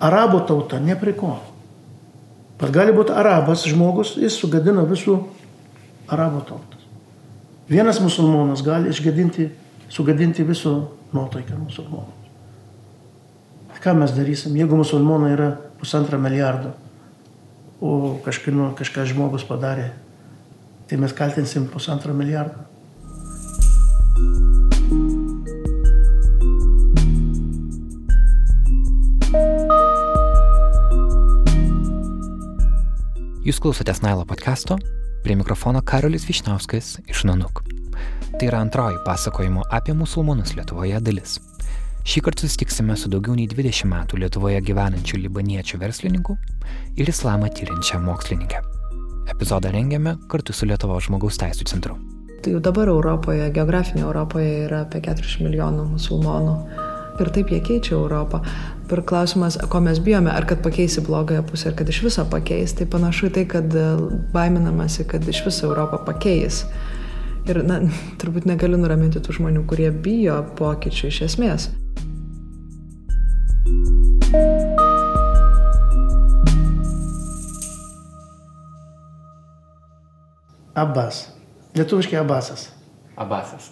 Arabo tauta ne prie ko. Bet gali būti arabas žmogus, jis sugadina visų arabo tautas. Vienas musulmonas gali išgadinti, sugadinti visų nuotaiką musulmonų. Ką mes darysim, jeigu musulmonai yra pusantro milijardo, o kažkino, kažką žmogus padarė, tai mes kaltinsim pusantro milijardo. Jūs klausotės Nailo podkasto, prie mikrofono Karolis Višnauskas iš Nanuk. Tai yra antroji pasakojimo apie musulmonus Lietuvoje dalis. Šį kartą susitiksime su daugiau nei 20 metų Lietuvoje gyvenančių libaniečių verslininkų ir islamą tyrinčią mokslininkę. Epizodą rengiame kartu su Lietuvo žmogaus teisų centru. Tai jau dabar Europoje, geografinėje Europoje yra apie 40 milijonų musulmonų. Ir taip jie keičia Europą. Ir klausimas, ko mes bijome, ar kad pakeisi blogąją pusę, ar kad iš viso pakeis, tai panašu į tai, kad e, baiminamasi, kad iš viso Europą pakeis. Ir na, turbūt negaliu nuraminti tų žmonių, kurie bijo pokyčių iš esmės. Abbas. Lietuviškai Abbasas. Abasas.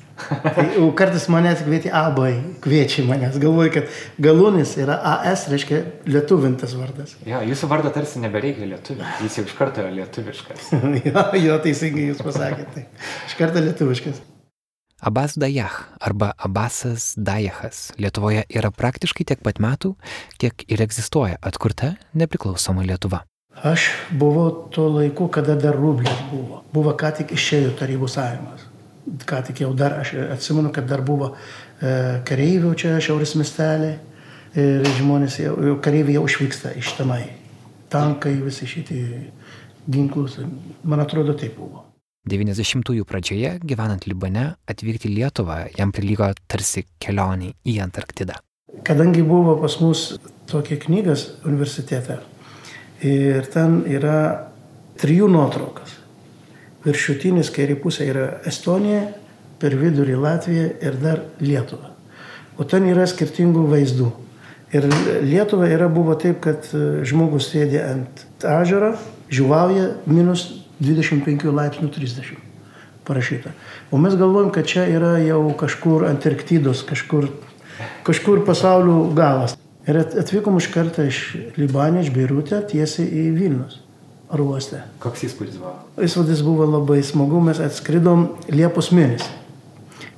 Tai kartais manęs kvieti abai, kviečia manęs. Galvoju, kad galūnis yra AS, reiškia lietuvintas vardas. Jo, jūsų vardo tarsi nebereikia lietuvių, jis jau iš karto yra lietuviškas. jo, jo, teisingai jūs pasakėte. Tai. Iš karto lietuviškas. Abbas Dajah arba Abbasas Dajahas Lietuvoje yra praktiškai tiek pat metų, kiek ir egzistuoja atkurta nepriklausoma Lietuva. Aš buvau tuo laiku, kada dar rublis buvo. Buvo ką tik išėjo Tarybų sąjungos ką tik jau dar, aš atsimenu, kad dar buvo e, kareivių čia šiaurės miestelė ir žmonės, jau, jau kareiviai jau išvyksta iš tenai. Tankai, visi šitie ginklus, man atrodo, taip buvo. 90-ųjų pradžioje, gyvenant Libane, atvykti į Lietuvą jam prilygo tarsi kelionį į Antarktidą. Kadangi buvo pas mus tokia knygas universitete ir ten yra trijų nuotraukas viršutinis kairė pusė yra Estonija, per vidurį Latvija ir dar Lietuva. O ten yra skirtingų vaizdų. Ir Lietuva yra buvo taip, kad e, žmogus sėdė ant ežero, žuvauja minus 25 laipsnių 30 parašyta. O mes galvojam, kad čia yra jau kažkur Antarktidos, kažkur, kažkur pasaulio galas. Ir atvykom iš karto iš Libanė, iš Beirutė, tiesiai į Vilnius oro uoste. Koks įspūdis buvo? Įspūdis buvo labai smagu, mes atskridom Liepos mėnesį.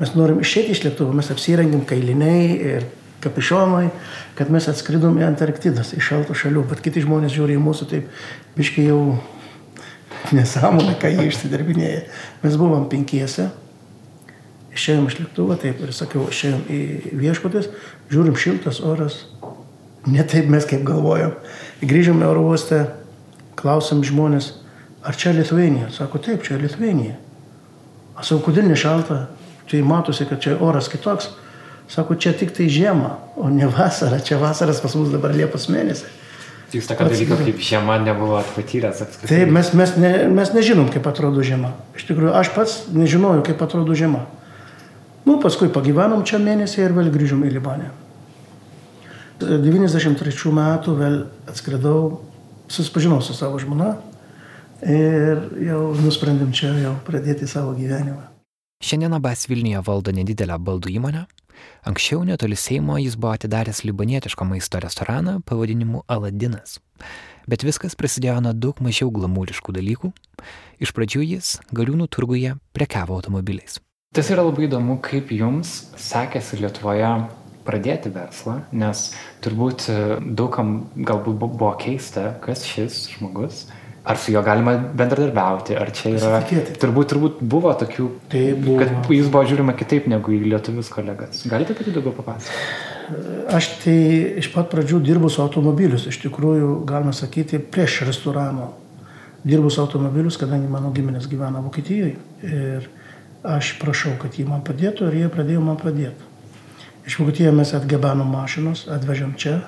Mes norim išėti iš lėktuvo, mes apsirengėm kailiniai ir kapišonai, kad mes atskridom į Antarktidas, į šaltų šalių, bet kiti žmonės žiūri į mūsų taip, biškai jau nesąmonę, ką jie išsidarbinėja. Mes buvom penkiese, išėjom iš lėktuvo, taip ir sakiau, išėjom į viešpatės, žiūrim šiltas oras, ne taip mes kaip galvojom. Grįžom į oro uostą, klausim žmonės, ar čia Lietuvenija? Sako, taip, čia Lietuvenija. Aš sakau, kodėl nešalta? Tai matosi, kad čia oras kitoks. Sako, čia tik tai žiema, o ne vasara. Čia vasaras pas mus dabar Liepos mėnesį. Jūs tokio dalyko kaip žiema nebuvo patyręs apskritai? Taip, mes, mes, ne, mes nežinom, kaip atrodo žiema. Iš tikrųjų, aš pats nežinojau, kaip atrodo žiema. Nu, paskui pagyvenom čia mėnesį ir vėl grįžom į Libanę. 93 metų vėl atskridau susipažinau su savo žmona ir jau nusprendėm čia jau pradėti savo gyvenimą. Šiandien Abas Vilniuje valdo nedidelę baldų įmonę. Anksčiau netoli Seimo jis buvo atidaręs libanietiško maisto restoraną pavadinimu Aladinas. Bet viskas prasidėjo nuo daug mažiau glamūriškų dalykų. Iš pradžių jis galiūnų turguje prekiavo automobiliais. Tas yra labai įdomu, kaip jums sekėsi Lietuvoje pradėti verslą, nes turbūt e, daugam galbūt buvo keista, kas šis žmogus, ar su juo galima bendradarbiauti, ar čia yra... Turbūt, turbūt buvo tokių, tai buvo. kad jis buvo žiūrima kitaip negu į lietuvius kolegas. Galite apie tai daugiau papasakoti? Aš tai iš pat pradžių dirbu su automobilius, iš tikrųjų, galima sakyti, prieš restorano. Dirbu su automobilius, kadangi mano giminės gyvena Vokietijoje. Ir aš prašau, kad jie man padėtų ir jie pradėjo man padėti. Iš Vokietijos mes atgabenom mašinos, atvežėm čia,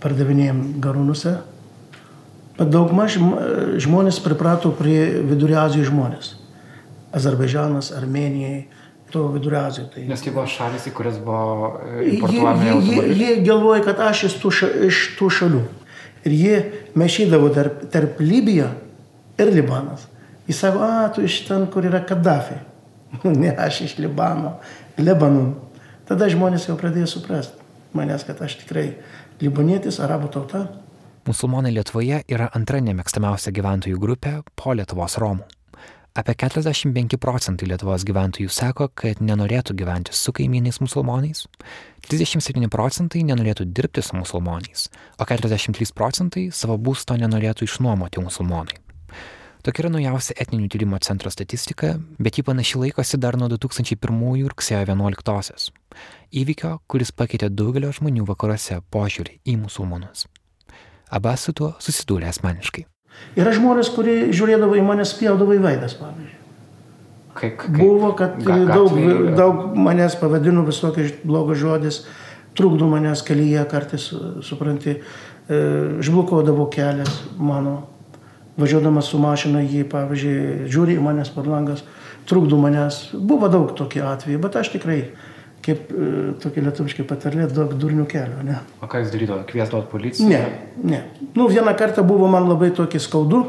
pardavinėjom garūnuose. Bet daugmaž žmonės priprato prie Vidurio Azijos žmonės. Azerbaidžanas, Armenijai, to Vidurio Azijoje. Tai... Nes tai buvo šalis, į kurias buvo e, importuojami automobiliai. Jie, galvoja, kad aš tų, ša, iš tų šalių. Ir jie maišydavo tarp, tarp Libija ir Libanas. Jis sako, a, tu iš ten, kur yra Kaddafi. ne, aš iš Libano, Lebanon. Tada žmonės jau pradėjo suprasti manęs, kad aš tikrai libanietis, arabų tauta. Musulmonai Lietuvoje yra antra nemėgstamiausia gyventojų grupė po Lietuvos Romų. Apie 45 procentai Lietuvos gyventojų sako, kad nenorėtų gyventi su kaimynais musulmonais, 37 procentai nenorėtų dirbti su musulmonais, o 43 procentai savo būsto nenorėtų išnuomoti musulmonai. Tokia yra naujausia etninių tyrimo centro statistika, bet ji panaši laikosi dar nuo 2001 rugsėjo 11-osios. Įvykio, kuris pakeitė daugelio žmonių vakaruose požiūrį į musulmonus. Abas su tuo susidūrė asmeniškai. Yra žmonės, kurie žiūrėdavo į mane, spjaudavo į veidas, pavyzdžiui. Kaip, kaip, Buvo, kad ga- daug, gatvėj- daug manęs pavadino visokiais blogos žodis, trukdo manęs kelyje kartais, supranti, e, žblokuodavo kelias mano, važiuodamas su mašina jį, pavyzdžiui, žiūri į manęs per langas, trukdo manęs. Buvo daug tokių atvejų, bet aš tikrai, kaip e, tokia lietuviškai patarlė, daug durnių kelio, ne. O ką jūs darydavote? Kviesdavot policiją? Ne, ne. Nu, vieną kartą buvo man labai tokį skaudu,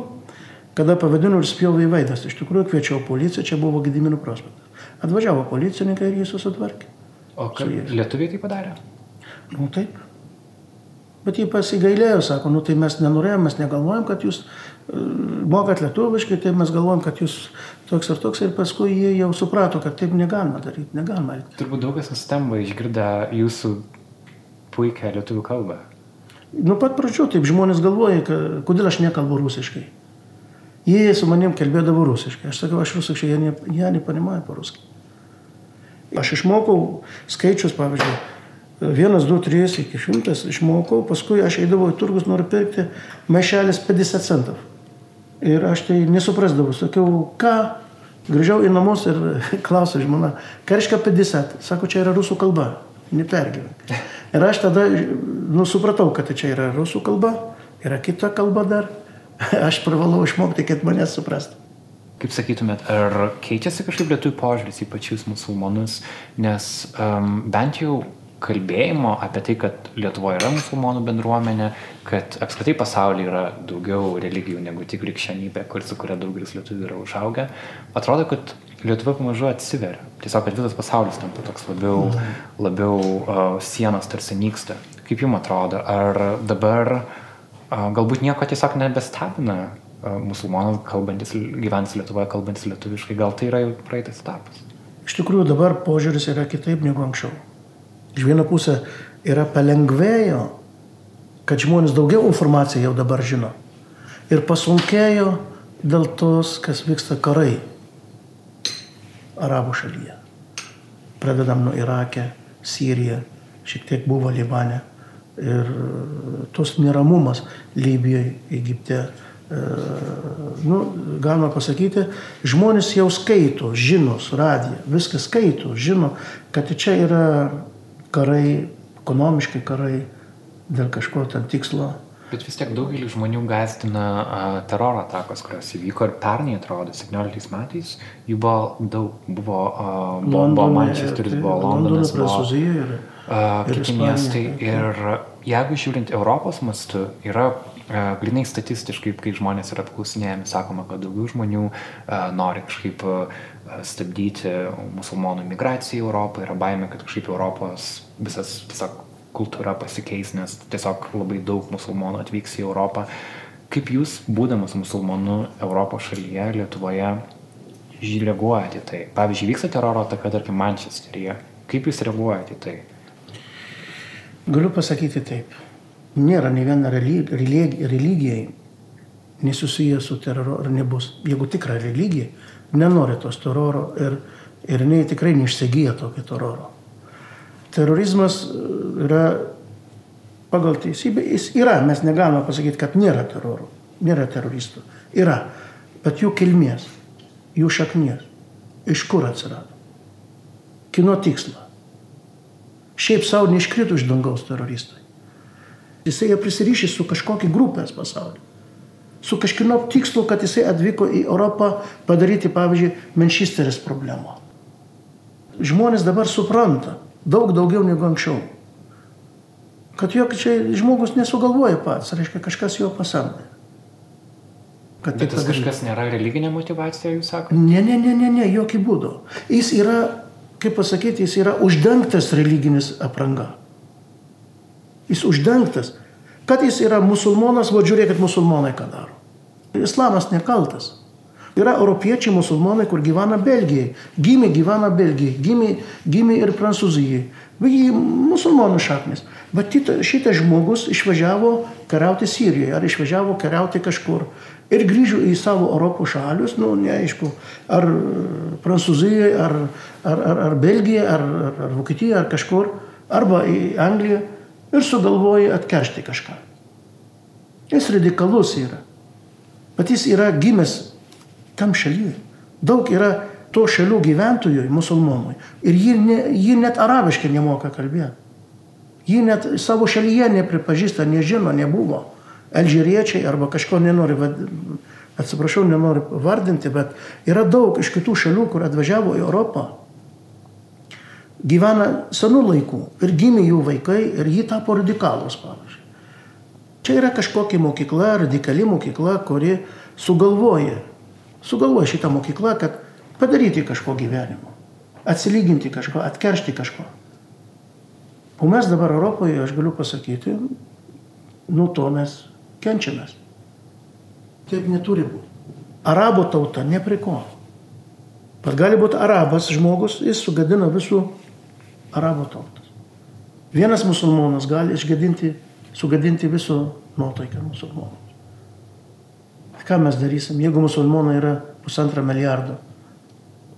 kada pavadino ir spjovė į veidas. Iš tikrųjų kviečiau policiją, čia buvo Gedimino prospektas. Atvažiavo policininkai ir jį susitvarkė. O kaip lietuviai tai padarė? Nu taip. Bet jį pasigailėjo, sako, nu tai mes nenorėjom, mes negalvojom, kad jūs mokat lietuviškai, tai mes galvojom, kad jūs toks ir toks ir paskui jie jau suprato, kad taip negalima daryti, negalima elgtis. Turbūt daug kas nustemba išgirdę jūsų puikią lietuvių kalbą. Nuo pat pradžių taip žmonės galvoja, ka- kodėl aš nekalbu rusiškai. Jie su manim kalbėdavo rusiškai. Aš sakau, aš rusiškai, jie, ne, jie nepanimauja по-русски. Aš išmokau skaičius, pavyzdžiui, vienas, du, trys iki šimtas išmokau, paskui aš eidavau į turgus, noriu pirkti maišelis 50 centų. Ir aš tai nesuprasdavau, sakiau, ką, grįžau į namus ir klausiau žmona, reiškia 50, sako, čia yra rusų kalba, nepergyvenk. Ir aš tada, nu, supratau, kad čia yra rusų kalba, yra kita kalba dar, aš privalau išmokti, kad manęs suprastų. Kaip sakytumėt, ar keičiasi kažkaip lietuvių požiūris į pačius musulmonus, nes um, bent jau kalbėjimo apie tai, kad Lietuvoje yra musulmonų bendruomenė, kad apskritai pasaulyje yra daugiau religijų negu tik krikščionybė, kur su kuria daugelis lietuvių yra užaugę, atrodo, kad Lietuva pamažu atsiveria. Tiesiog, kad visas pasaulis tampa toks labiau, labiau uh, sienos tarsi nyksta. Kaip jums atrodo, ar dabar uh, galbūt nieko tiesiog nebestebina uh, musulmonų kalbantis, gyventis Lietuvoje, kalbantis lietuviškai, gal tai yra jau praeitas etapas? Iš tikrųjų dabar požiūris yra kitaip negu anksčiau. Iš vieno pusė yra palengvėjo, kad žmonės daugiau informaciją jau dabar žino. Ir pasunkėjo dėl tos, kas vyksta karai arabų šalyje. Pradedam nuo Irake, Siriją, šiek tiek buvo Libane. Ir tos neramumas Libijoje, Egipte. E, nu, galima pasakyti, žmonės jau skaito, žino, suradiją, viską skaito, žino, kad čia yra karai, ekonomiški karai, dėl kažko ten tikslo. Bet vis tiek daugelį žmonių gazdina a, teroro atakos, kurios įvyko ir pernai, atrodo, 17 metais jų buvo daug. Buvo, a, buvo Manchesteris, tai buvo Londonas, buvo Prancūzijoje. Ir, a, ir kiti miestai. Ir jeigu žiūrint Europos mastu, yra grinai statistiškai, kai žmonės yra apklausinėjami, sakoma, kad daugiau žmonių nori kažkaip stabdyti musulmonų migraciją į Europą, yra baime, kad kažkaip Europos visas tiesiog kultūra pasikeis, nes tiesiog labai daug musulmonų atvyks į Europą. Kaip jūs, būdamas musulmonu Europos šalyje, Lietuvoje, reaguojate į tai? Pavyzdžiui, vyksta teroro ataka, tarkim, Mančesteryje. Kaip jūs reaguojate į tai? Galiu pasakyti taip. Nėra ne viena relig- relig- religijai nesusiję su teroru ar nebus. Jeigu tikra religija, nenori tos teroro ir, ir jinai tikrai neišsigyja tokio teroro. Terorizmas e, yra pagal teisybę, jis yra, mes negalime pasakyti, kad nėra teroro, nėra teroristų. Yra, bet jų kilmės, jų šaknies, iš kur atsirado, kino tikslo. Šiaip savo neiškrito iš dangaus teroristai. Jisai jau prisirišė su kažkokia grupės pasauliu. Su kažkino tikslu, kad jisai atvyko į Europą padaryti, pavyzdžiui, Mančesteris problemą. Žmonės dabar supranta daug daugiau negu anksčiau. Kad jo čia žmogus nesugalvoja pats, reiškia kažkas jo pasamdė. Kad Bet tas kažkas nėra religinė motivacija, jūs sakote? Ne, ne, ne, ne, ne, jokių būdų. Jis yra, kaip pasakyti, jis yra uždengtas religinis apranga. Jis uždengtas. Kad jis yra musulmonas, va žiūrėkit musulmonai ką daro. Islamas nekaltas. Yra europiečiai musulmonai, kur gyvena Belgijai. Gimė gyvena Belgijai, gimė, gimė ir Prancūzijai. Jį musulmonų šaknis. Bet šitas žmogus išvažiavo kariauti Sirijoje ar išvažiavo kariauti kažkur. Ir grįžo į savo Europos šalius, nu neaišku, ar Prancūzijoje, ar, ar, ar, ar Belgijoje, ar, ar, Vokietijoje, ar kažkur, arba į Angliją ir sugalvoja atkeršti kažką. Jis radikalus yra. Bet jis yra gimęs tam šalyje. Daug yra to šalių gyventojų, musulmonų. Ir ji, ne, ji net arabiškai nemoka kalbėti. Ji net savo šalyje nepripažįsta, nežino, nebuvo. Alžyriečiai arba kažko nenori, atsiprašau, nenori vardinti, bet yra daug iš kitų šalių, kur atvažiavo į Europą. Gyvena senų laikų ir gimė jų vaikai ir jį tapo radikalus, pavyzdžiui. Čia yra kažkokia mokykla, radikali mokykla, kuri sugalvoja sugalvoja šitą mokyklą, kad padaryti kažko gyvenimo, atsilyginti kažko, atkeršti kažko. O mes dabar Europoje, aš galiu pasakyti, nuo to mes kenčiamės. Taip neturi būti. Arabo tauta ne prie ko. Bet gali būti arabas žmogus, jis sugadina visų arabo tautas. Vienas musulmonas gali išgadinti, sugadinti visų nuotaiką musulmonų ką mes darysim, jeigu musulmonai yra pusantro milijardo,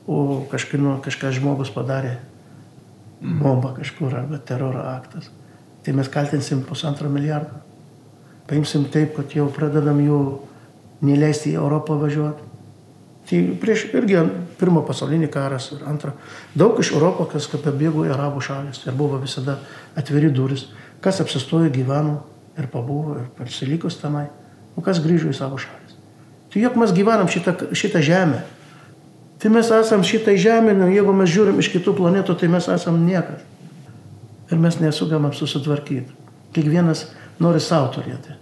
o kažkino, kažkas žmogus padarė bombą kažkur arba teroro aktas, tai mes kaltinsim pusantro milijardo. Paimsim taip, kad jau pradedam jų neleisti į Europą važiuoti. Tai prieš irgi pirmo pasaulinį karas ir antrą. Daug iš Europos, kas pabėgo į arabų šalis ir buvo visada atviri duris. Kas apsistojo, gyveno ir pabuvo ir pasilikus tenai, o kas grįžo į savo šalį. Tai juk mes gyvenam šitą, šitą žemę. Tai mes esam šitą žemę, nu, jeigu mes žiūrim iš kitų planetų, tai mes esam niekas. Ir mes nesugebam susitvarkyti. Kiekvienas nori savo turėti.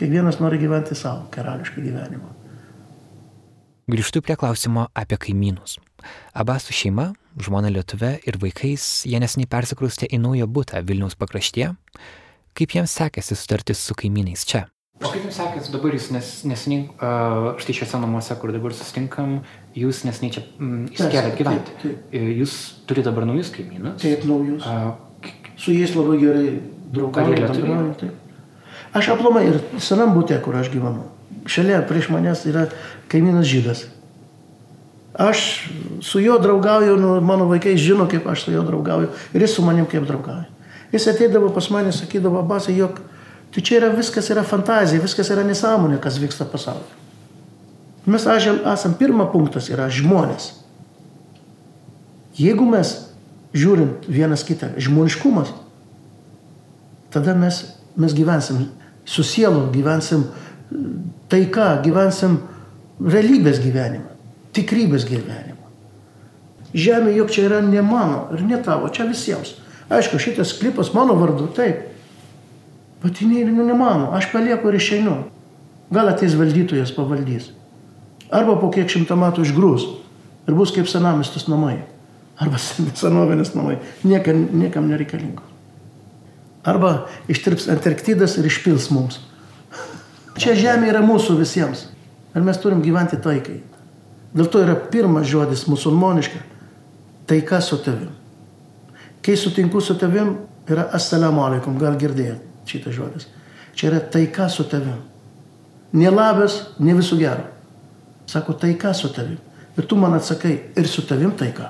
Kiekvienas nori gyventi savo karališką gyvenimą. Grįžtu prie klausimo apie kaimynus. Abasų šeima, žmona Lietuvė ir vaikais, jie nesiniai persikraustė į naują būtą Vilniaus pakraštyje. Kaip jiems sekėsi sutartis su kaimynais čia? O kaip jums sekėsi dabar, jūs nes, nesiniai, uh, štai šiuose namuose, kur dabar sustinkam, jūs nesiniai čia mm, įsikėlėt gyventi. Taip, taip. E, jūs turite dabar naujus kaimynus. Taip, naujus. Uh, Su jais labai gerai draugauju. Aš aplomai ir senam būtė, kur aš gyvenu. Šalia prieš manęs yra kaimynas žydas. Aš su juo draugauju, nu, mano vaikai žino, kaip aš su juo draugauju ir jis su manim kaip draugauja. Jis ateidavo pas mane, sakydavo, basai, jog Tai čia yra viskas yra fantazija, viskas yra nesąmonė, kas vyksta pasaulyje. Mes esam, pirmą punktas yra žmonės. Jeigu mes žiūrint vienas kitą žmoniškumas, tada mes, mes gyvensim su sielu, gyvensim taika, gyvensim realybės gyvenimą, tikrybės gyvenimą. Žemė juk čia yra ne mano ir ne tavo, čia visiems. Aišku, šitas klipas mano vardu, taip, Bet jinai ne mano, aš palieku ir išeinu. Gal ateis valdytojas pavaldys. Arba po kiek šimtą metų išgrūs ir bus kaip senamistus namai. Arba senovinis namai. Niekam, niekam nereikalingos. Arba ištirps Antarktidas ir išpils mums. Čia žemė yra mūsų visiems. Ir mes turim gyventi taikai. Dėl to yra pirmas žodis musulmoniška. Taika su tavim. Kai sutinku su tavim, yra assalamu alaikum, gal girdėjot šitas žodis. Čia yra taika su tavim. Ne labas, ne visų gero. Sako taika su tavim. Ir tu man atsakai, ir su tavim taika.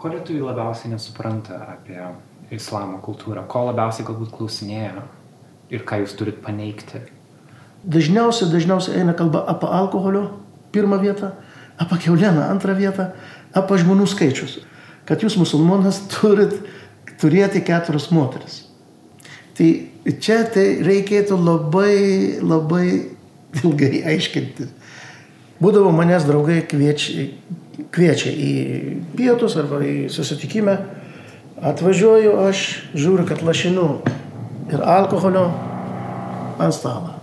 Ko lietuviai labiausiai nesupranta apie islamo kultūrą? Ko labiausiai galbūt klausinėja ir ką jūs turit paneigti? Dažniausiai, dažniausiai eina kalba apie alkoholio pirmą vietą, apie keulieną antrą vietą, apie žmonių skaičius. Kad jūs musulmonas turit turėti keturias moteris. Tai čia tai reikėtų labai, labai ilgai aiškinti. Būdavo manęs draugai kviečia, kviečia į pietus arba į susitikimą. Atvažiuoju, aš žiūriu, kad lašinu ir alkoholio ant stalo.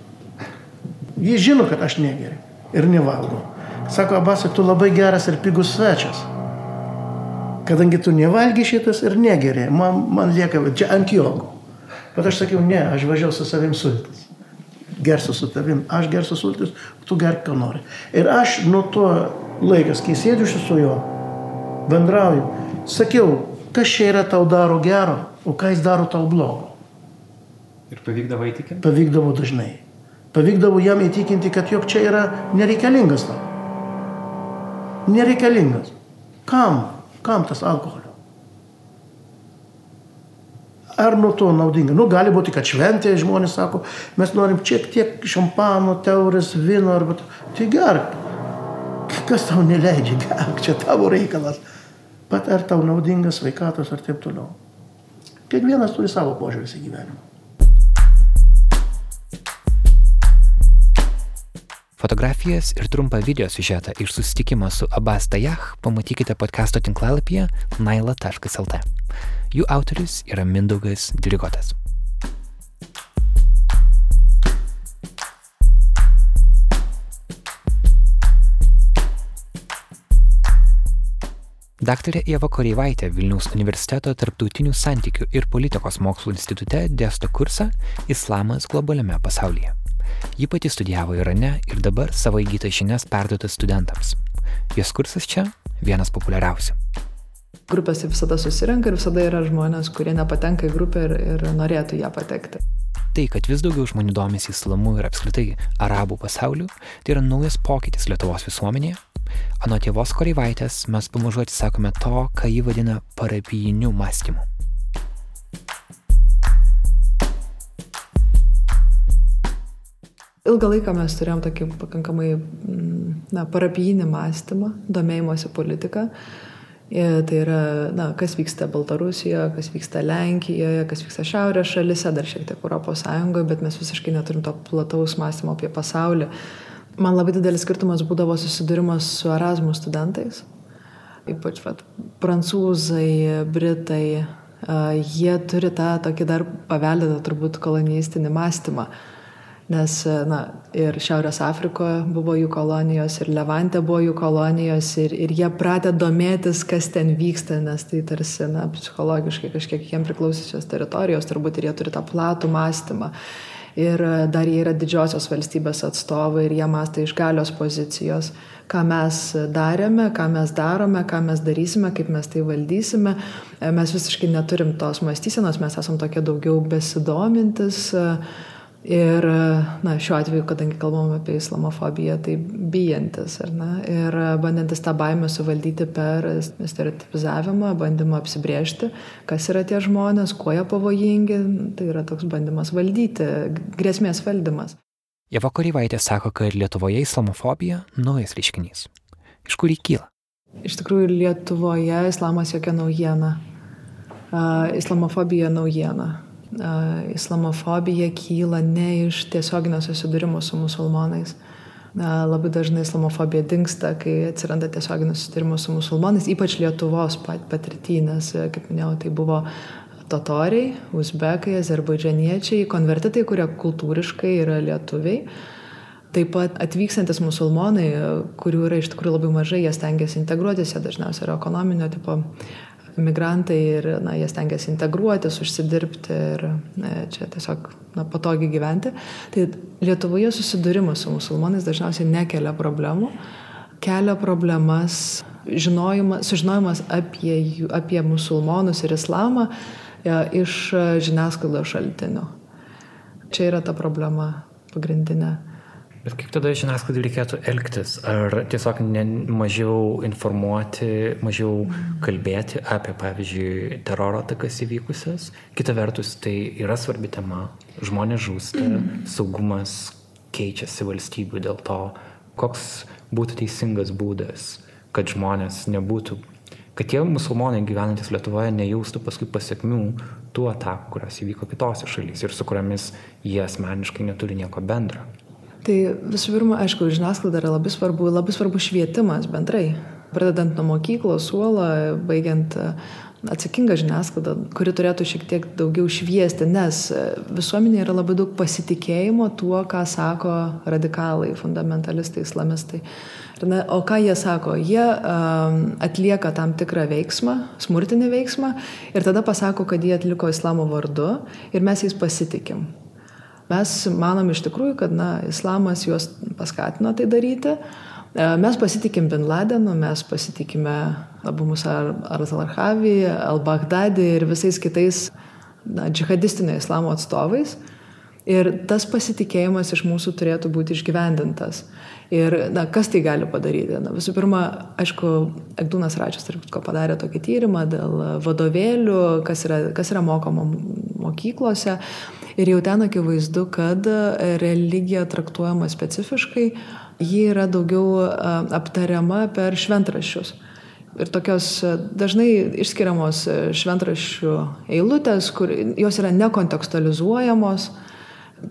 Jis žino, kad aš negeriu ir nevalgau. Sako, Abasai, tu labai geras ir pigus svečias. Kadangi tu nevalgy šitas ir negeri, man, man lieka, čia ant jogų. Bet aš sakiau, ne, aš važiavau su savim sultis. Gersiu su tavim, aš gersiu sultis, tu gerk, ką nori. Ir aš nuo to laikas, kai sėdžiu su juo, bendrauju, sakiau, kas čia yra tau daro gero, o ką jis daro tau blogo. Ir pavykdavo įtikinti? Pavykdavo dažnai. Pavykdavo jam įtikinti, kad jog čia yra nereikalingas tau. Nereikalingas. Kam? Kam tas alkoholio? Ar nuo to naudinga? Nu, gali būti, kad šventėje žmonės sako, mes norim šiek tiek šampano, teurės, vino, arba... Tai gerk. Kas tau neleidžia, gerk, čia tavo reikalas. Bet ar tau naudingas sveikatos ar taip toliau. Kiekvienas turi savo požiūrį į gyvenimą. Fotografijas ir trumpą video siužetą iš susitikimo su Abbas Tajah pamatykite podkasto tinklalapyje naila.lt. Jų autorius yra Mindaugas Dirigotas. Daktarė Ieva Koreivaitė Vilniaus universiteto tarptautinių santykių ir politikos mokslų institute dėsto kursą Islamas globaliame pasaulyje. Ji pati studijavo Irane ir dabar savo įgytas žinias perduotas studentams. Jos kursas čia vienas populiariausių. Grupėse visada susirenka ir visada yra žmonės, kurie nepatenka į grupę ir, ir norėtų ją patekti. Tai, kad vis daugiau žmonių domisi islamu ir apskritai arabų pasauliu, tai yra naujas pokytis Lietuvos visuomenėje. Anot tėvos Koreivaitės mes pamažu atsisakome to, ką jį vadina parapijiniu mąstymu. Ilgą laiką mes turėjom tokį pakankamai mm, na, parapijinį mąstymą, domėjimosi politiką. Ir tai yra, na, kas vyksta Baltarusijoje, kas vyksta Lenkijoje, kas vyksta Šiaurės šalise, dar šiek tiek Europos Sąjungoje, bet mes visiškai neturim to plataus mąstymo apie pasaulį. Man labai didelis skirtumas būdavo susidūrimas su Erasmus studentais, ypač vat, prancūzai, britai, jie turi tą tokį dar paveldėtą turbūt kolonistinį mąstymą nes na ir šiaurės afrikoje buvo jų kolonijos ir levante buvo jų kolonijos ir ir jie pratę domėtis kas ten vyksta nes tai tarsi na psichologiškai kažkiek jiem priklausiusios teritorijos turbūt ir jie turi tą platų mąstymą. Ir dar jie yra didžiosios valstybės atstovai ir jie mąsto iš galios pozicijos ką mes darėme ką mes darome ką mes darysime kaip mes tai valdysime. Mes visiškai neturim tos mąstysenos mes esam tokie daugiau besidomintys Ir, na, šiuo atveju, kadangi kalbam apie islamofobiją, tai bijantis, ar ne? Ir bandantis tą baimę suvaldyti per stereotipizavimą, bandymą apsibriežti, kas yra tie žmonės, kuo jie pavojingi, tai yra toks bandymas valdyti, grėsmės valdymas. Jeva Koryvaitė sako, kad Lietuvoje islamofobija naujas reiškinys. Iš kur jį kyla? Iš tikrųjų, Lietuvoje islamas jokia naujiena. Uh, islamofobija naujiena islamofobija kyla ne iš tiesioginio susidūrimo su musulmonais. Labai dažnai islamofobija dinksta, kai atsiranda tiesioginis susidūrimas su musulmonais, ypač Lietuvos patirtį, nes, kaip minėjau, tai buvo totoriai, uzbekai, azerbaidžianiečiai, konvertitai, kurie kultūriškai yra lietuviai. Taip pat atvykstantis musulmonai, kurių yra iš tikrųjų labai mažai, jie stengiasi integruotis, jie dažniausiai yra ekonominio tipo migrantai ir na, jie stengiasi integruotis, užsidirbti ir na, čia tiesiog na, patogiai gyventi. Tai Lietuvoje susidūrimas su musulmonais dažniausiai nekelia problemų, kelia problemas žinojimas, sužinojimas apie, apie musulmonus ir islamą ja, e, iš žiniasklaidos šaltinių. Čia yra ta problema pagrindinė. Bet kaip tada žiniasklaidai reikėtų elgtis? Ar tiesiog ne, mažiau informuoti, mažiau kalbėti apie, pavyzdžiui, teroro atakas įvykusias? Kita vertus, tai yra svarbi tema. Žmonės žūsta, saugumas keičiasi valstybių dėl to, koks būtų teisingas būdas, kad žmonės nebūtų, kad tie musulmonai gyvenantis Lietuvoje nejaustų paskui pasiekmių tų atakų, kurios įvyko kitose šalyse ir su kuriamis jie asmeniškai neturi nieko bendro. Tai visų pirma, aišku, žiniasklaida yra labai svarbu, labai svarbu švietimas bendrai. Pradedant nuo mokyklos, suolo, baigiant atsakinga žiniasklaida, kuri turėtų šiek tiek daugiau šviesti, nes visuomenėje yra labai daug pasitikėjimo tuo, ką sako radikalai, fundamentalistai, islamistai. Ne, o ką jie sako? Jie um, atlieka tam tikrą veiksmą, smurtinį veiksmą ir tada pasako, kad jie atliko islamo vardu ir mes jais pasitikim. Mes manom iš tikrųjų, kad na, islamas juos paskatino tai daryti. Mes pasitikim Bin Ladenu, mes pasitikime Abu Musa al-Zarhavi, al-Baghdadi ir visais kitais na, džihadistinio islamo atstovais. Ir tas pasitikėjimas iš mūsų turėtų būti išgyvendintas. Ir na, kas tai gali padaryti? Na, visų pirma, aišku, Egdūnas Račias, tarp ko padarė tokį tyrimą dėl vadovėlių, kas yra, kas yra mokoma mokyklose. Ir jau ten akivaizdu, kad religija traktuojama specifiškai, ji yra daugiau aptariama per šventraščius. Ir tokios dažnai išskiriamos šventraščių eilutės, kur jos yra nekontekstualizuojamos,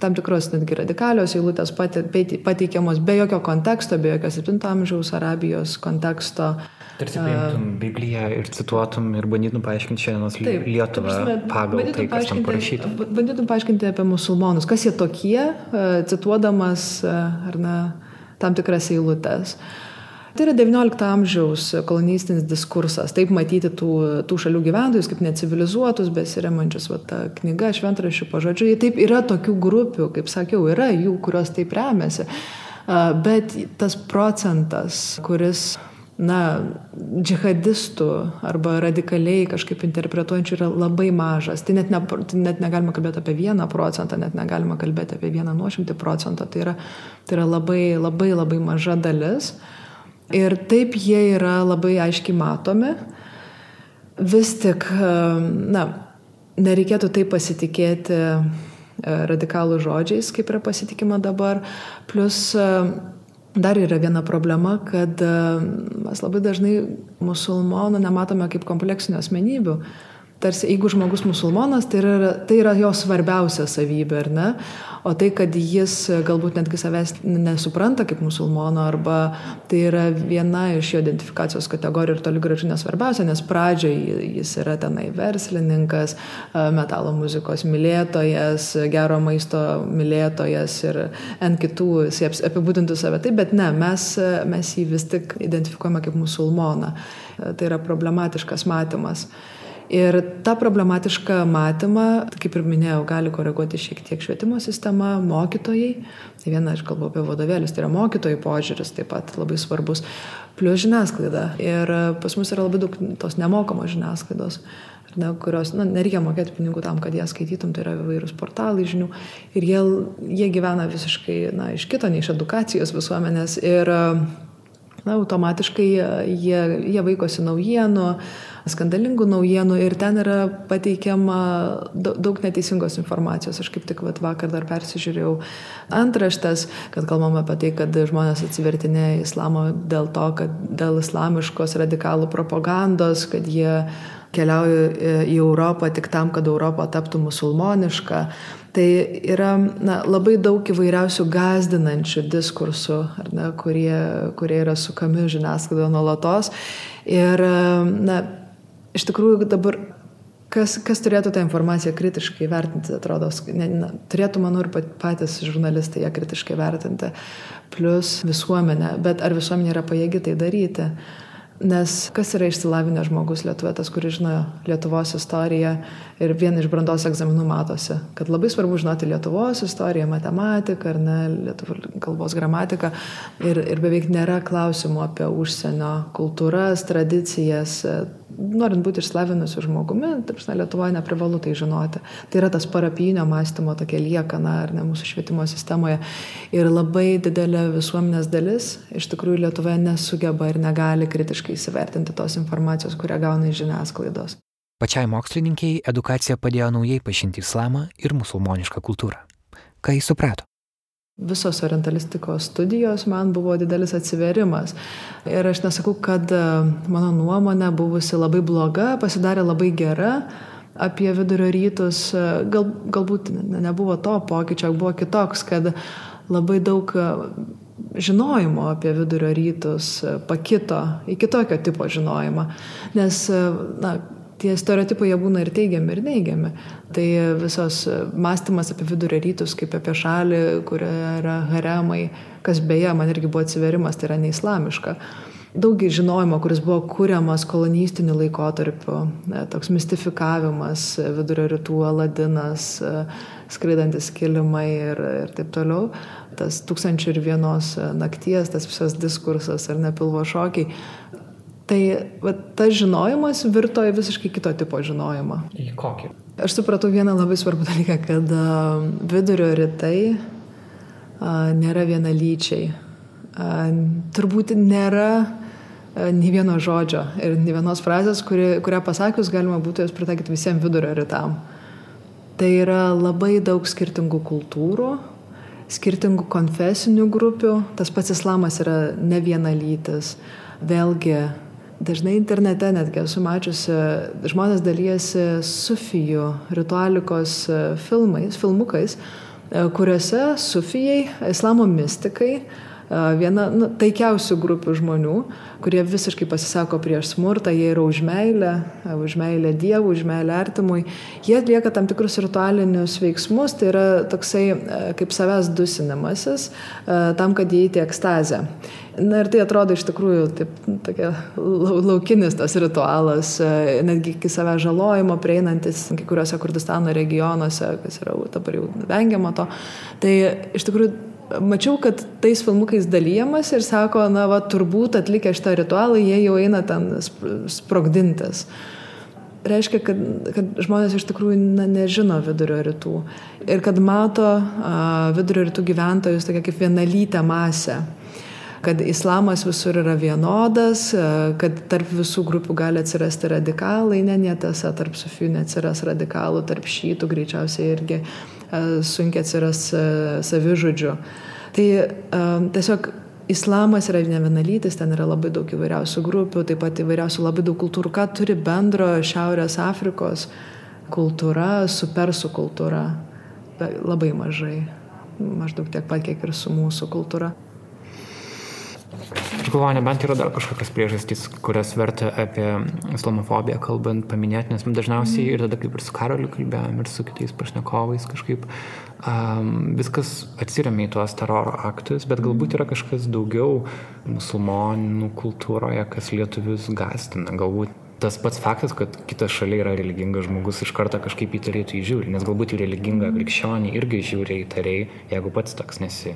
tam tikros netgi radikalios eilutės pateikiamos be jokio konteksto, be jokio 7 amžiaus Arabijos konteksto. Tarsi paimtum Bibliją ir cituotum ir bandytum paaiškinti šiandienos Lietuvą prasme, pagal tai, kas tam parašyta. Bandytum paaiškinti apie musulmonus, kas jie tokie, cituodamas ar ne, tam tikras eilutes. Uh, Tai yra XIX amžiaus kolonistinis diskursas, taip matyti tų, tų šalių gyventojus kaip necivilizuotus, besiremančius, va, ta knyga šventrašių pažodžiui. Taip yra tokių grupių, kaip sakiau, yra jų, kurios taip remiasi. Bet tas procentas, kuris na, džihadistų arba radikaliai kažkaip interpretuojančių yra labai mažas. Tai net, ne, tai net negalima kalbėti apie vieną procentą, net negalima kalbėti apie vieną nuošimtį procentą. Tai yra, tai yra labai, labai, labai maža dalis. Ir taip jie yra labai aiškiai matomi. Vis tik, na, nereikėtų taip pasitikėti e, radikalų žodžiais, kaip yra pasitikima dabar. Plus dar yra viena problema, kad mes labai dažnai musulmonų nematome kaip kompleksinių asmenybių tarsi jeigu žmogus musulmonas, tai yra, tai yra jo svarbiausia savybė, ar ne? O tai, kad jis galbūt netgi savęs nesupranta kaip musulmono, arba tai yra viena iš jo identifikacijos kategorijų ir toli gražu nesvarbiausia, nes pradžioje jis yra tenai verslininkas, metalo muzikos mylėtojas, gero maisto mylėtojas ir ant kitų jis apibūdintų save taip, bet ne, mes, mes jį vis tik identifikuojame kaip musulmoną. Tai yra problematiškas matymas. Ir tą problematišką matymą, kaip ir minėjau, gali koreguoti šiek tiek švietimo sistema, mokytojai. Tai viena, aš kalbu apie vadovėlius, tai yra mokytojų požiūris taip pat labai svarbus, plus žiniasklaida. Ir pas mus yra labai daug tos nemokamos žiniasklaidos, ne, kurios, na, nereikia mokėti pinigų tam, kad ją skaitytum, tai yra įvairūs portalai žinių. Ir jie, jie gyvena visiškai, na, iš kito, ne iš edukacijos visuomenės. Ir, na, automatiškai jie, jie vaikosi naujienų skandalingų naujienų ir ten yra pateikiama daug neteisingos informacijos. Aš kaip tik vat, vakar dar persižiūrėjau antraštas, kad kalbam apie tai, kad žmonės atsivertinė islamą dėl to, kad dėl islamiškos radikalų propagandos, kad jie keliauja į Europą tik tam, kad Europa taptų musulmoniška. Tai yra na, labai daug įvairiausių gazdinančių diskursų, ne, kurie, kurie yra sukami žiniasklaidoje nuolatos. Ir na, iš tikrųjų dabar kas, kas turėtų tą informaciją kritiškai vertinti, atrodo, ne, ne, turėtų, manau, ir patys žurnalistai ją kritiškai vertinti, plus visuomenė, bet ar visuomenė yra pajėgi tai daryti? Nes kas yra išsilavinęs žmogus Lietuvoje, tas, kuris žino Lietuvos istoriją ir vien iš brandos egzaminų matosi, kad labai svarbu žinoti Lietuvos istoriją, matematiką ar ne, lietuvos kalbos gramatiką ir, ir beveik nėra klausimų apie užsienio kultūras, tradicijas. Norint būti išslavinusiu žmogumi, tarpsne Lietuvoje neprivalu tai žinoti. Tai yra tas parapinio mąstymo tokia liekana ar ne mūsų švietimo sistemoje. Ir labai didelė visuomenės dalis iš tikrųjų Lietuvoje nesugeba ir negali kritiškai įsivertinti tos informacijos, kurią gauna iš žiniasklaidos. Pačiai mokslininkiai edukacija padėjo naujai pažinti islamą ir musulmonišką kultūrą. Jis suprato? Visos orientalistikos studijos man buvo didelis atsiverimas. Ir aš nesakau, kad e, mano nuomonė buvusi labai bloga, pasidarė labai gera apie vidurio rytus. E, gal, galbūt nebuvo to pokyčio, buvo kitoks, kad labai daug žinojimo apie vidurio rytus pakito į kitokio tipo žinojimą. Nes na, tie stereotipai jie būna ir teigiami, ir neigiami. Tai visas mąstymas apie vidurio rytus, kaip apie šalį, kurioje yra haremai, kas beje, man irgi buvo atsiverimas, tai yra neislamiška. Daug žinojimo, kuris buvo kuriamas kolonistiniu laikotarpiu, e, toks mistifikavimas, e, vidurio rytų aladinas, e, skraidantis kilimai ir, ir taip toliau. Tas tūkstančių ir vienos nakties, tas visas diskursas ar nepilvo šokiai Tai va, tas žinojimas virto į visiškai kito tipo žinojimą. Į kokį? Aš supratau vieną labai svarbų dalyką, kad vidurio rytai nėra vienalyčiai. Turbūt nėra nei vieno žodžio ir nei vienos frazės, kuri, kurią pasakius galima būtų jas pritaikyti visiems vidurio rytam. Tai yra labai daug skirtingų kultūrų, skirtingų konfesinių grupių. Tas pats islamas yra ne vienalytis. Vėlgi Dažnai internete netgi esu mačiusi, žmonės dalyjasi sufijų ritualikos e, filmais, filmukais, e, kuriuose sufijai, islamo mystikai, e, viena nu, taikiausių grupių žmonių, kurie visiškai pasisako prieš smurtą, jie yra už meilę, už meilę Dievui, už meilę artimui, jie atlieka tam tikrus ritualinius veiksmus, tai yra toksai kaip savęs dusinimasis, tam, kad įeiti ekstazę. Na ir tai atrodo iš tikrųjų taip, tokia laukinis tas ritualas, e, netgi iki save žalojimo prieinantis kai kuriuose Kurdistano regionuose, kas yra dabar jau vengiama to. Tai iš tikrųjų mačiau, kad tais filmukais dalyjamas ir sako, na, va, turbūt atlikę šitą ritualą, jie jau eina ten sprogdintis. Reiškia, kad, kad žmonės iš tikrųjų na, nežino vidurio rytų ir kad mato a, vidurio rytų gyventojus tokia kaip vienalytę masę kad islamas visur yra vienodas, e, kad tarp visų grupių gali atsirasti radikalai, ne netiesa, tarp sufių neatsiras radikalų, tarp šytų greičiausiai irgi e, sunkiai atsiras e, savižudžių. Tai tiesiog islamas yra ne vienalytis, ten yra labai daug įvairiausių grupių, taip pat įvairiausių labai daug kultūrų. Ką turi bendro Šiaurės Afrikos kultūra su persų kultūra? Labai mažai. Maždaug tiek pat, kiek ir su mūsų kultūra. Aš galvoju, nebent yra dar kažkokios priežastys, kurias verta apie islamofobiją kalbant paminėti, nes dažniausiai ir tada kaip ir su Karoliu kalbėjom, ir su kitais pašnekovais kažkaip um, viskas atsiriamė į tuos teroro aktus, bet galbūt yra kažkas daugiau musulmonų kultūroje, kas lietuvius gastina. Galbūt tas pats faktas, kad kitas šalia yra religingas žmogus, iš karto kažkaip įtariai tu įžiūri, nes galbūt į religingą krikščionį irgi žiūri įtariai, jeigu pats toks nesi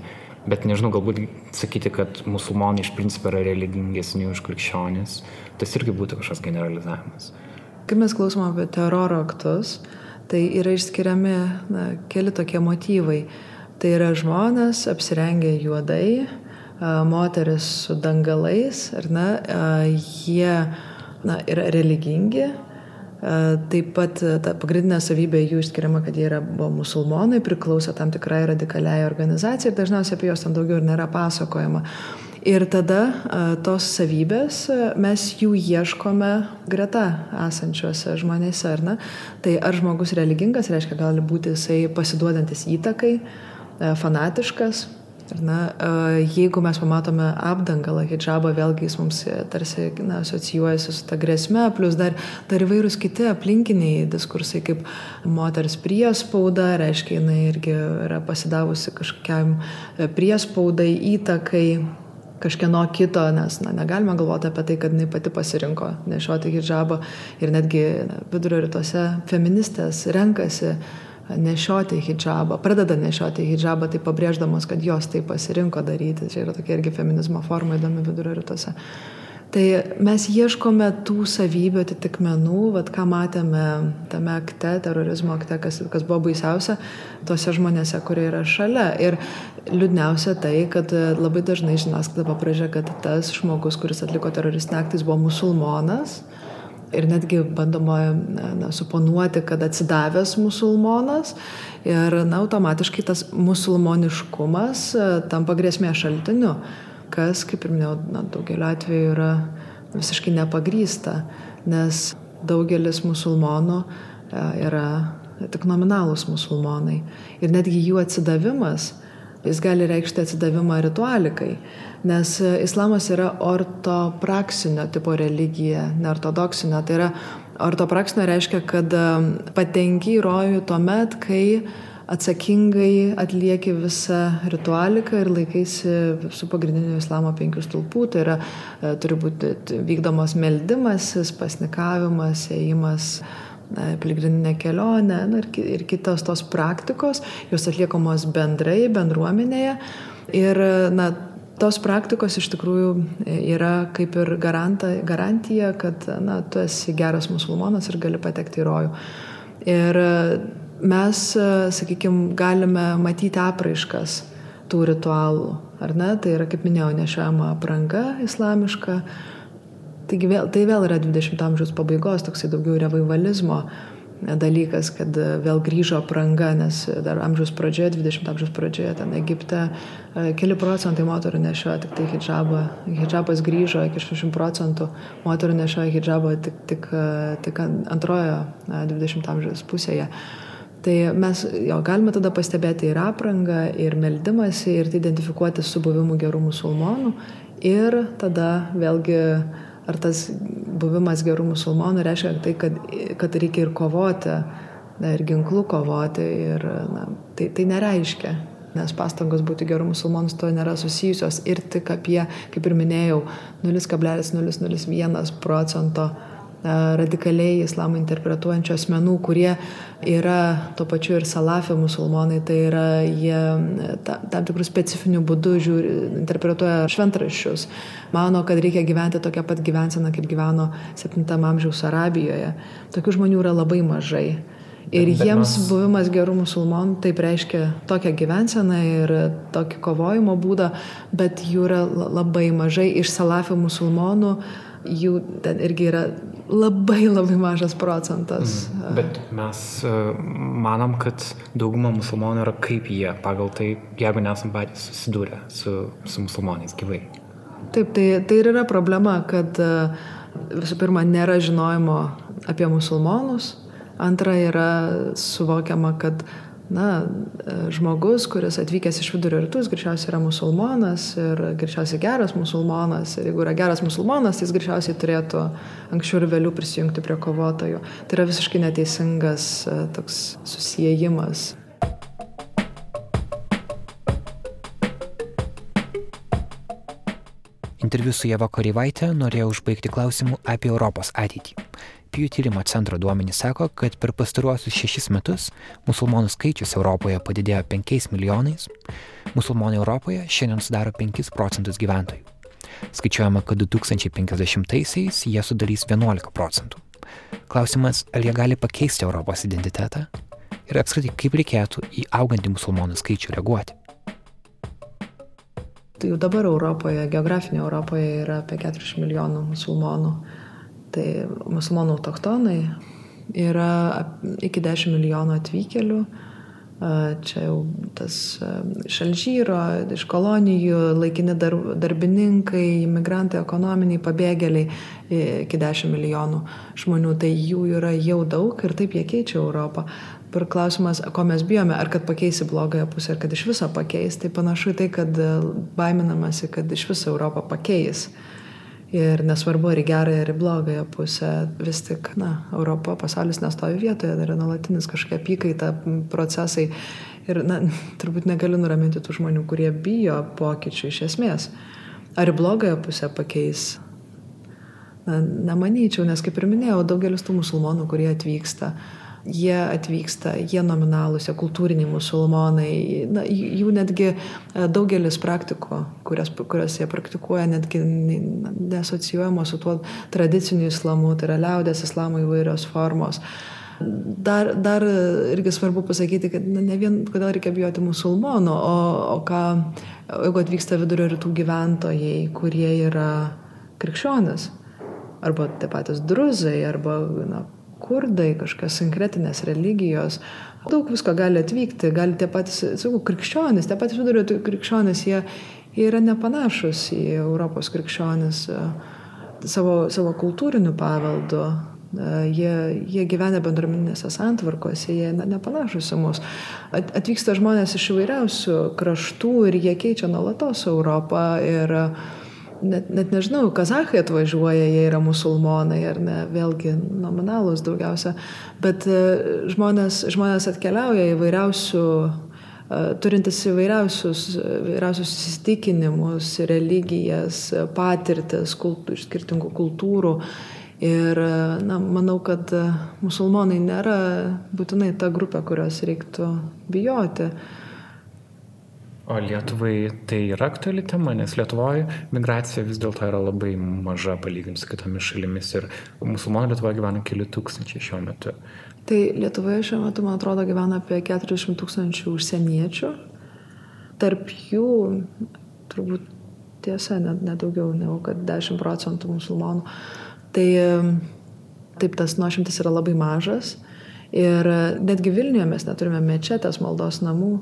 bet nežinau, galbūt sakyti, kad musulmonai iš principo yra religingesni už krikščionis, tas irgi būtų kažkoks generalizavimas. Kai mes klausom apie teroro aktus, tai yra išskiriami na, keli tokie motyvai. Tai yra žmonės apsirengę juodai, moteris su dangalais, ar ne, jie na, yra religingi, Taip pat ta pagrindinė savybė jų išskiriama, kad jie yra, buvo musulmonai, priklauso tam tikrai radikaliai organizacijai ir dažniausiai apie juos ten daugiau ir nėra pasakojama. Ir tada tos savybės mes jų ieškome greta esančiuose žmonėse, ar ne? Tai ar žmogus religingas, reiškia, gali būti jisai pasiduodantis įtakai, fanatiškas, Na, jeigu mes pamatome apdangalą, hijabą, vėlgi jis mums e, tarsi na, asocijuojasi su ta grėsme, plus dar, dar įvairūs kiti aplinkiniai diskursai, kaip moters priespauda, reiškia, jinai irgi yra pasidavusi kažkokiam e, priespaudai, įtakai, kažkieno kito, nes na, negalime galvoti apie tai, kad jinai pati pasirinko nešioti hijabą ir netgi na, vidurio rytuose feministės renkasi nešioti hijabą, pradeda nešioti hijabą, tai pabrėždamos, kad jos tai pasirinko daryti. Čia yra tokia irgi feminizmo forma įdomi vidurio rytuose. Tai mes ieškome tų savybių atitikmenų, vad ką matėme tame akte, terorizmo akte, kas, kas buvo baisiausia, tose žmonėse, kurie yra šalia. Ir liūdniausia tai, kad labai dažnai žiniasklaida pabrėžia, kad tas žmogus, kuris atliko teroristinį aktą, buvo musulmonas ir netgi bandoma na, suponuoti, kad atsidavęs musulmonas ir na, automatiškai tas musulmoniškumas e, tampa grėsmė šaltiniu, kas, kaip ir minėjau, na, daugeliu atveju yra visiškai nepagrysta, nes daugelis musulmonų e, yra tik nominalūs musulmonai. Ir netgi jų atsidavimas jis gali reikšti atsidavimą ritualikai, nes islamas yra ortopraksinio tipo religija, neortodoksinio, tai yra Ortopraksinė reiškia, kad patenki į rojų tuo met, kai atsakingai atlieki visą ritualiką ir laikaisi su pagrindiniu islamo penkių stulpų. Tai yra, e, turi būti vykdomos meldimasis, pasnikavimas, ėjimas piligriminė kelionė na, ir, ir kitos tos praktikos, jos atliekamos bendrai, bendruomenėje. Ir na, tos praktikos iš tikrųjų yra kaip ir garanta, garantija, kad na, tu esi geras musulmonas ir gali patekti į rojų. Ir mes, sakykime, galime matyti apraiškas tų ritualų, ar ne? Tai yra, kaip minėjau, nešiojama apranga islamiška. Taigi vėl, tai vėl yra 20 amžiaus pabaigos, toksai daugiau revivalizmo dalykas, kad vėl grįžo apranga, nes dar amžiaus pradžioje, 20 amžiaus pradžioje, ten Egipte keli procentai moterų nešioja tik tai hijabą. Hijabas grįžo iki 60 procentų, moterų nešioja hijabą tik, tik, tik antrojo 20 amžiaus pusėje. Tai mes jo galime tada pastebėti ir aprangą, ir meldimąsi, ir tai identifikuoti su buvimu gerų musulmonų. Ir tada vėlgi, ar tas buvimas gerų musulmonų reiškia tai, kad, kad reikia ir kovoti, na, ir ginklų kovoti. Ir, na, tai, tai nereiškia, nes pastangos būti gerų musulmonus to nėra susijusios ir tik apie, kaip ir minėjau, 0,001 procento radikaliai islamą interpretuojančių asmenų, kurie yra tuo pačiu ir salafė musulmonai, tai yra jie ta, tam tikrų specifinių būdų žiūri, interpretuoja šventraščius, mano, kad reikia gyventi tokią pat gyvenseną, kaip gyveno 7 amžiaus Arabijoje. Tokių žmonių yra labai mažai. Ir bet, bet jiems mes... buvimas gerų musulmonų taip reiškia tokią gyvenseną ir tokį kovojimo būdą, bet jų yra labai mažai iš salafio musulmonų, jų ten irgi yra labai labai mažas procentas. Mm. Bet mes uh, manom, kad dauguma musulmonų yra kaip jie, pagal tai, jeigu nesam patys susidūrę su, su musulmonais gyvai. Taip, tai, tai ir yra problema, kad uh, visų pirma nėra žinojimo apie musulmonus, antra yra suvokiama, kad na, žmogus, kuris atvykęs iš vidurio rytų, jis greičiausiai yra musulmonas ir greičiausiai geras musulmonas. Ir jeigu yra geras musulmonas, tai jis greičiausiai turėtų anksčiau ir vėliau prisijungti prie kovotojų. Tai yra visiškai neteisingas e, toks susijimas. Interviu su Jeva Koryvaitė norėjau užbaigti klausimu apie Europos ateitį. Pew tyrimo centro duomenys sako, kad per pastaruosius šešis metus musulmonų skaičius Europoje padidėjo 5 milijonais, musulmonai Europoje šiandien sudaro 5 procentus gyventojų. Skaičiuojama, kad 2050-aisiais jie sudarys 11 procentų. Klausimas, ar jie gali pakeisti Europos identitetą ir apskritai kaip reikėtų į augantį musulmonų skaičių reaguoti. Tai jau dabar Europoje, geografinėje Europoje yra apie 40 milijonų musulmonų Tai musulmonų autoktonai yra iki 10 milijonų atvykėlių. Čia jau tas šalžyro, iš kolonijų, laikini dar, darbininkai, imigrantai, ekonominiai pabėgėliai iki 10 milijonų žmonių. Tai jų yra jau daug ir taip jie keičia Europą. Ir klausimas, ko mes bijome, ar kad pakeisi blogąją pusę, ar kad iš viso pakeis, tai panašu į tai, kad baiminamasi, kad iš viso Europą pakeis. Ir nesvarbu, ar į gerąją, ar į blogąją pusę, vis tik, na, Europa, pasaulis nestovi vietoje, tai yra nuolatinis kažkokia apykaita, procesai. Ir, na, turbūt negaliu nuraminti tų žmonių, kurie bijo pokyčių iš esmės. Ar į blogąją pusę pakeis? Na, nemanyčiau, nes kaip ir minėjau, daugelis tų musulmonų, kurie atvyksta, jie atvyksta, jie nominalūs, jie kultūriniai musulmonai, na, jų netgi e, daugelis praktikų, kurias, kurias jie praktikuoja, netgi nesocijuojamos su tuo tradiciniu islamu, tai yra liaudės islamo įvairios formos. Dar, dar irgi svarbu pasakyti, kad na, ne vien kodėl reikia bijoti musulmonų, o, o ką, jeigu atvyksta vidurio rytų gyventojai, kurie yra krikščionis, arba tie patys druzai, arba na, kurdai, kažkokios sinkretinės religijos. Daug visko gali atvykti, gali tie patys, sakau, krikščionys, tie patys vidurio krikščionys, jie, jie yra nepanašus į Europos krikščionys e, savo, savo kultūriniu paveldu. E, jie, jie gyvena bendruomeninėse santvarkose, jie na, nepanašus į mus. At, atvyksta žmonės iš įvairiausių kraštų ir jie keičia nuolatos Europą. Ir, net, net nežinau, kazahai atvažiuoja, jie yra musulmonai ar ne, vėlgi nominalus daugiausia, bet e, žmonės, žmonės atkeliauja įvairiausių turintis įvairiausius, įvairiausius įsitikinimus, religijas, patirtis kultų, iš skirtingų kultūrų. Ir na, manau, kad musulmonai nėra būtinai ta grupė, kurios reiktų bijoti. O Lietuvai tai yra aktuali tema, nes Lietuvoje migracija vis dėlto yra labai maža palyginti su kitomis šalimis ir musulmonų Lietuvoje gyvena keli tūkstančiai šiuo metu. Tai Lietuvoje šiuo metu, man atrodo, gyvena apie 40 tūkstančių užsieniečių. Tarp jų turbūt tiesa, net, net daugiau negu kad 10 procentų musulmonų. Tai taip tas nuošimtis yra labai mažas. Ir netgi Vilniuje mes neturime mečetės maldos namų.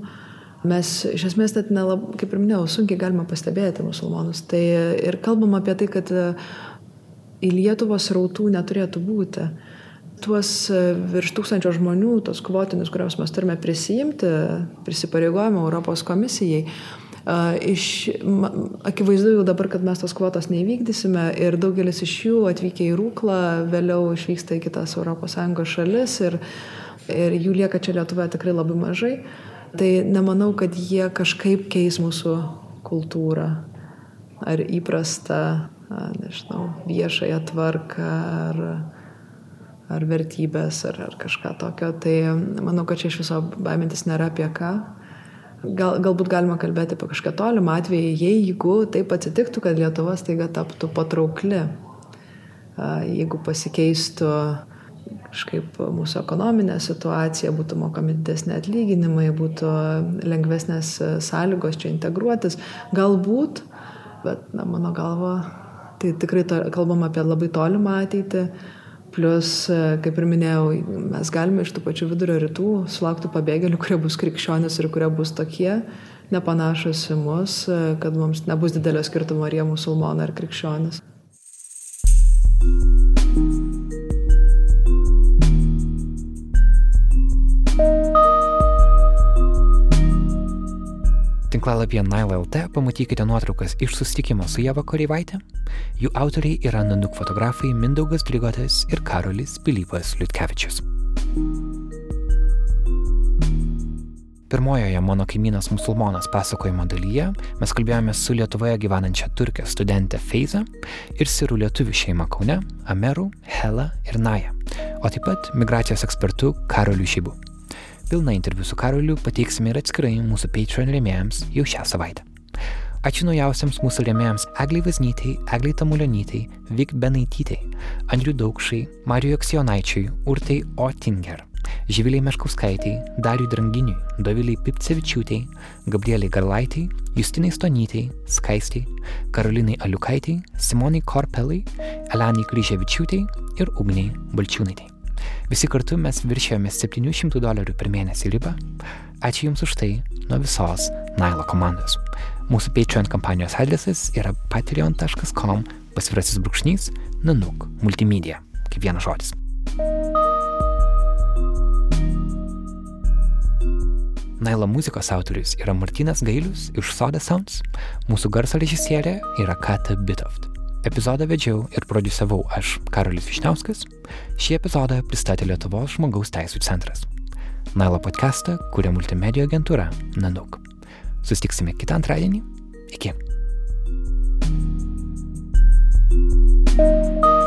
Mes iš esmės net nelab, kaip ir minėjau, sunkiai galima pastebėti musulmonus. Tai ir kalbam apie tai, kad į Lietuvos rautų neturėtų būti tuos e, virš tūkstančio žmonių, tos kvotinius, kuriuos mes turime prisijimti, prisipareigojame Europos komisijai. Iš, akivaizdu jau dabar, kad mes tos kvotos neįvykdysime ir daugelis iš jų atvykę į Rūklą, vėliau išvyksta į kitas ES šalis ir, ir jų lieka čia Lietuvoje tikrai labai mažai. Tai nemanau, kad jie kažkaip keis mūsų kultūrą ar įprastą, nežinau, viešąją tvarką ar ar vertybės, ar, ar kažką tokio. Tai manau, kad čia iš viso baimintis nėra apie ką. Gal, galbūt galima kalbėti apie kažką tolimą atvejį, jeigu taip atsitiktų, kad Lietuva staiga taptų patraukli, jeigu pasikeistų kažkaip mūsų ekonominė situacija, būtų mokami didesni atlyginimai, būtų lengvesnės sąlygos čia integruotis, galbūt, bet na, mano galva, tai tikrai to, kalbam apie labai tolimą ateitį Plius, kaip ir minėjau, mes galime iš tų pačių vidurio rytų sulaukti pabėgėlių, kurie bus krikščionis ir kurie bus tokie nepanašus į mus, kad mums nebus didelio skirtumo, ar jie musulmonai ar krikščionis. Tinklalapyje Nile.lt pamatykite nuotraukas iš susitikimo su Jeva Koreivaitė. Jų autoriai yra nanuk fotografai Mindaugas Drigotas ir Karolis Pilypas Liutkevičius. Pirmojoje mano kaimynas musulmonas pasakojimo dalyje mes kalbėjome su Lietuvoje gyvenančia turkė studentė Feiza ir sirų lietuvių šeima Kaune, Ameru, Hela ir Naja, o taip pat migracijos ekspertu Karoliu Šybu. Pilną interviu su Karoliu pateiksime ir atskirai mūsų Patreon rėmėjams jau šią savaitę. Ačiū naujausiams mūsų rėmėjams Egliai Vaznytei, Egliai Tamulionytei, Vik Benaitytei, Andriu Daukšai, Marijui Aksionaičiui, Urtai Otinger, Živiliai Meškauskaitei, Dariui Dranginiui, Doviliai Pipcevičiūtei, Gabrieliai Garlaitai, Justinai Stonytei, Skaistiai, Karolinai Aliukaitei, Simonai Korpelai, Elenai Kryževičiūtei ir Ugniai Balčiūnaitai. Visi kartu mes viršėjome 700 dolerių per mėnesį ribą. Ačiū Jums už tai nuo visos Nailo komandos. Mūsų Patreon kampanijos adresas yra patreon.com pasvirasis brūkšnys nanuk multimedia. Kaip vienas žodis. Nailo muzikos autorius yra Martinas Gailius iš Soda Sounds, mūsų garso režisierė yra Kata Bitoft. Epizodą vedžiau ir prodiusavau aš, Karolis Višniauskas. Šį epizodą pristatė Lietuvos žmogaus teisų centras. Nailo podcastą kūrė multimedijų agentūra Nanook. Sustiksime kitą antradienį. Iki. thank you